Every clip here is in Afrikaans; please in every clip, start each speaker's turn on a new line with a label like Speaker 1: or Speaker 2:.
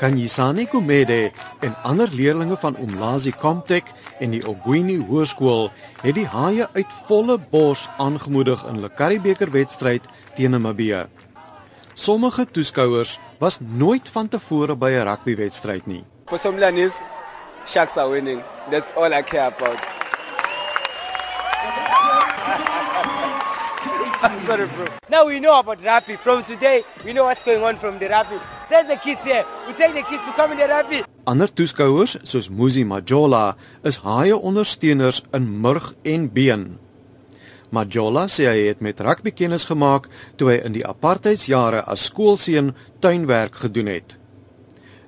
Speaker 1: Kanyisani Kumede en ander leerdlinge van Umlazi Comtech en die Ogwini Hoërskool het die haie uit volle bors aangemoedig in hulle Karibeker wedstryd teen Namibië. Sommige toeskouers was nooit van tevore by 'n rugbywedstryd nie.
Speaker 2: For some learners, sharks are winning. That's all I care about. Sorry, bro. Now we know about rugby. From today, we know what's going on from the rugby. There's the kids here. We take the kids to come in the rugby.
Speaker 1: Ander toeskouers, soos Muzi Majola, is haie ondersteuners in murg en been. Majola sê hy het met rugby kennis gemaak toe hy in die apartheidsjare as skoolseun tuinwerk gedoen het.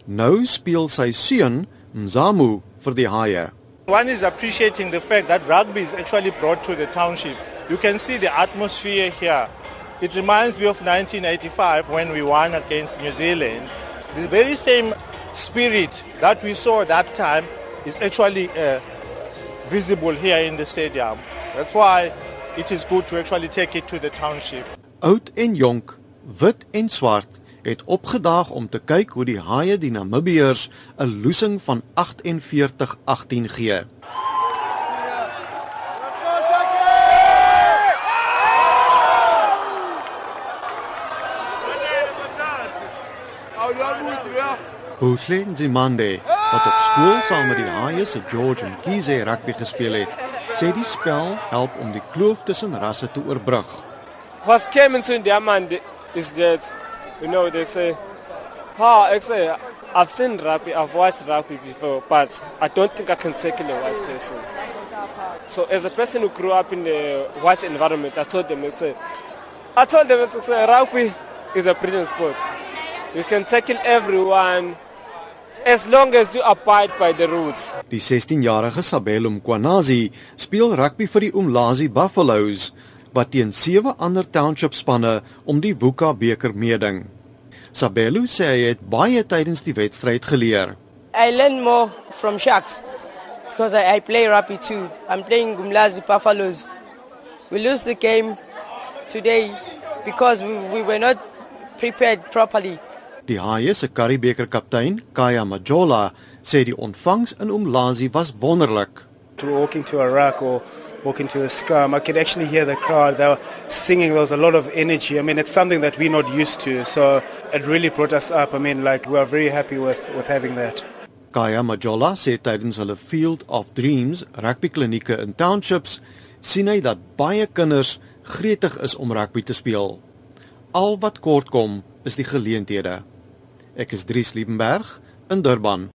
Speaker 1: Nou speel sy seun, Mzamu, vir die haie.
Speaker 3: One is appreciating the fact that rugby is actually brought to the township. You can see the atmosphere here. It reminds me of 1985 when we won against New Zealand. The very same spirit that we saw that time is actually uh, visible here in the stadium. That's why it is good to actually take it to the township.
Speaker 1: Oud en jonk, wit en swart het opgedaag om te kyk hoe die haie die Namibiërs 'n loosing van 48-18 gee. Hussein Zimande, wat op skool saam met die Haie se George en Kize rugby gespeel het, sê die spel help om die kloof tussen rasse te oorbrug.
Speaker 2: Came into the mind is that, you know, they say, ha, I say, I've seen rugby, I've watched rugby before, but I don't think I can tackle a white person. So as a person who grew up in the white environment, I told them, I said, I told them, I said, rugby is a brilliant sport. You can tackle everyone as long as you abide by the rules.
Speaker 1: Die 16-jarige Sabelo Mkwanazi speel rugby vir die Umlazi Buffaloes wat teen sewe ander township spanne om die Wuka beker meeding. Sabelo sê hy het baie tydens die wedstryd geleer.
Speaker 4: I learn more from sharks because I, I play rugby too. I'm playing Gumlazi Buffaloes. We lose the game today because we, we were not prepared properly.
Speaker 1: Die Haie se Karibeker kaptein, Kaya Majola, sê die ontvangs in Umlazi was wonderlik.
Speaker 5: to walk into a ruck or walk into a scrum, I could actually hear the crowd. They were singing. There was a lot of energy. I mean, it's something that we're not used to. So it really brought us up. I mean, like we are very happy with with having that.
Speaker 1: Kaya Majola sê tydens hulle Field of Dreams rugby klinieke in townships sien hy dat baie kinders gretig is om rugby te speel. Al wat kort kom is die geleenthede. Ek is Dries Liebenberg in Durban.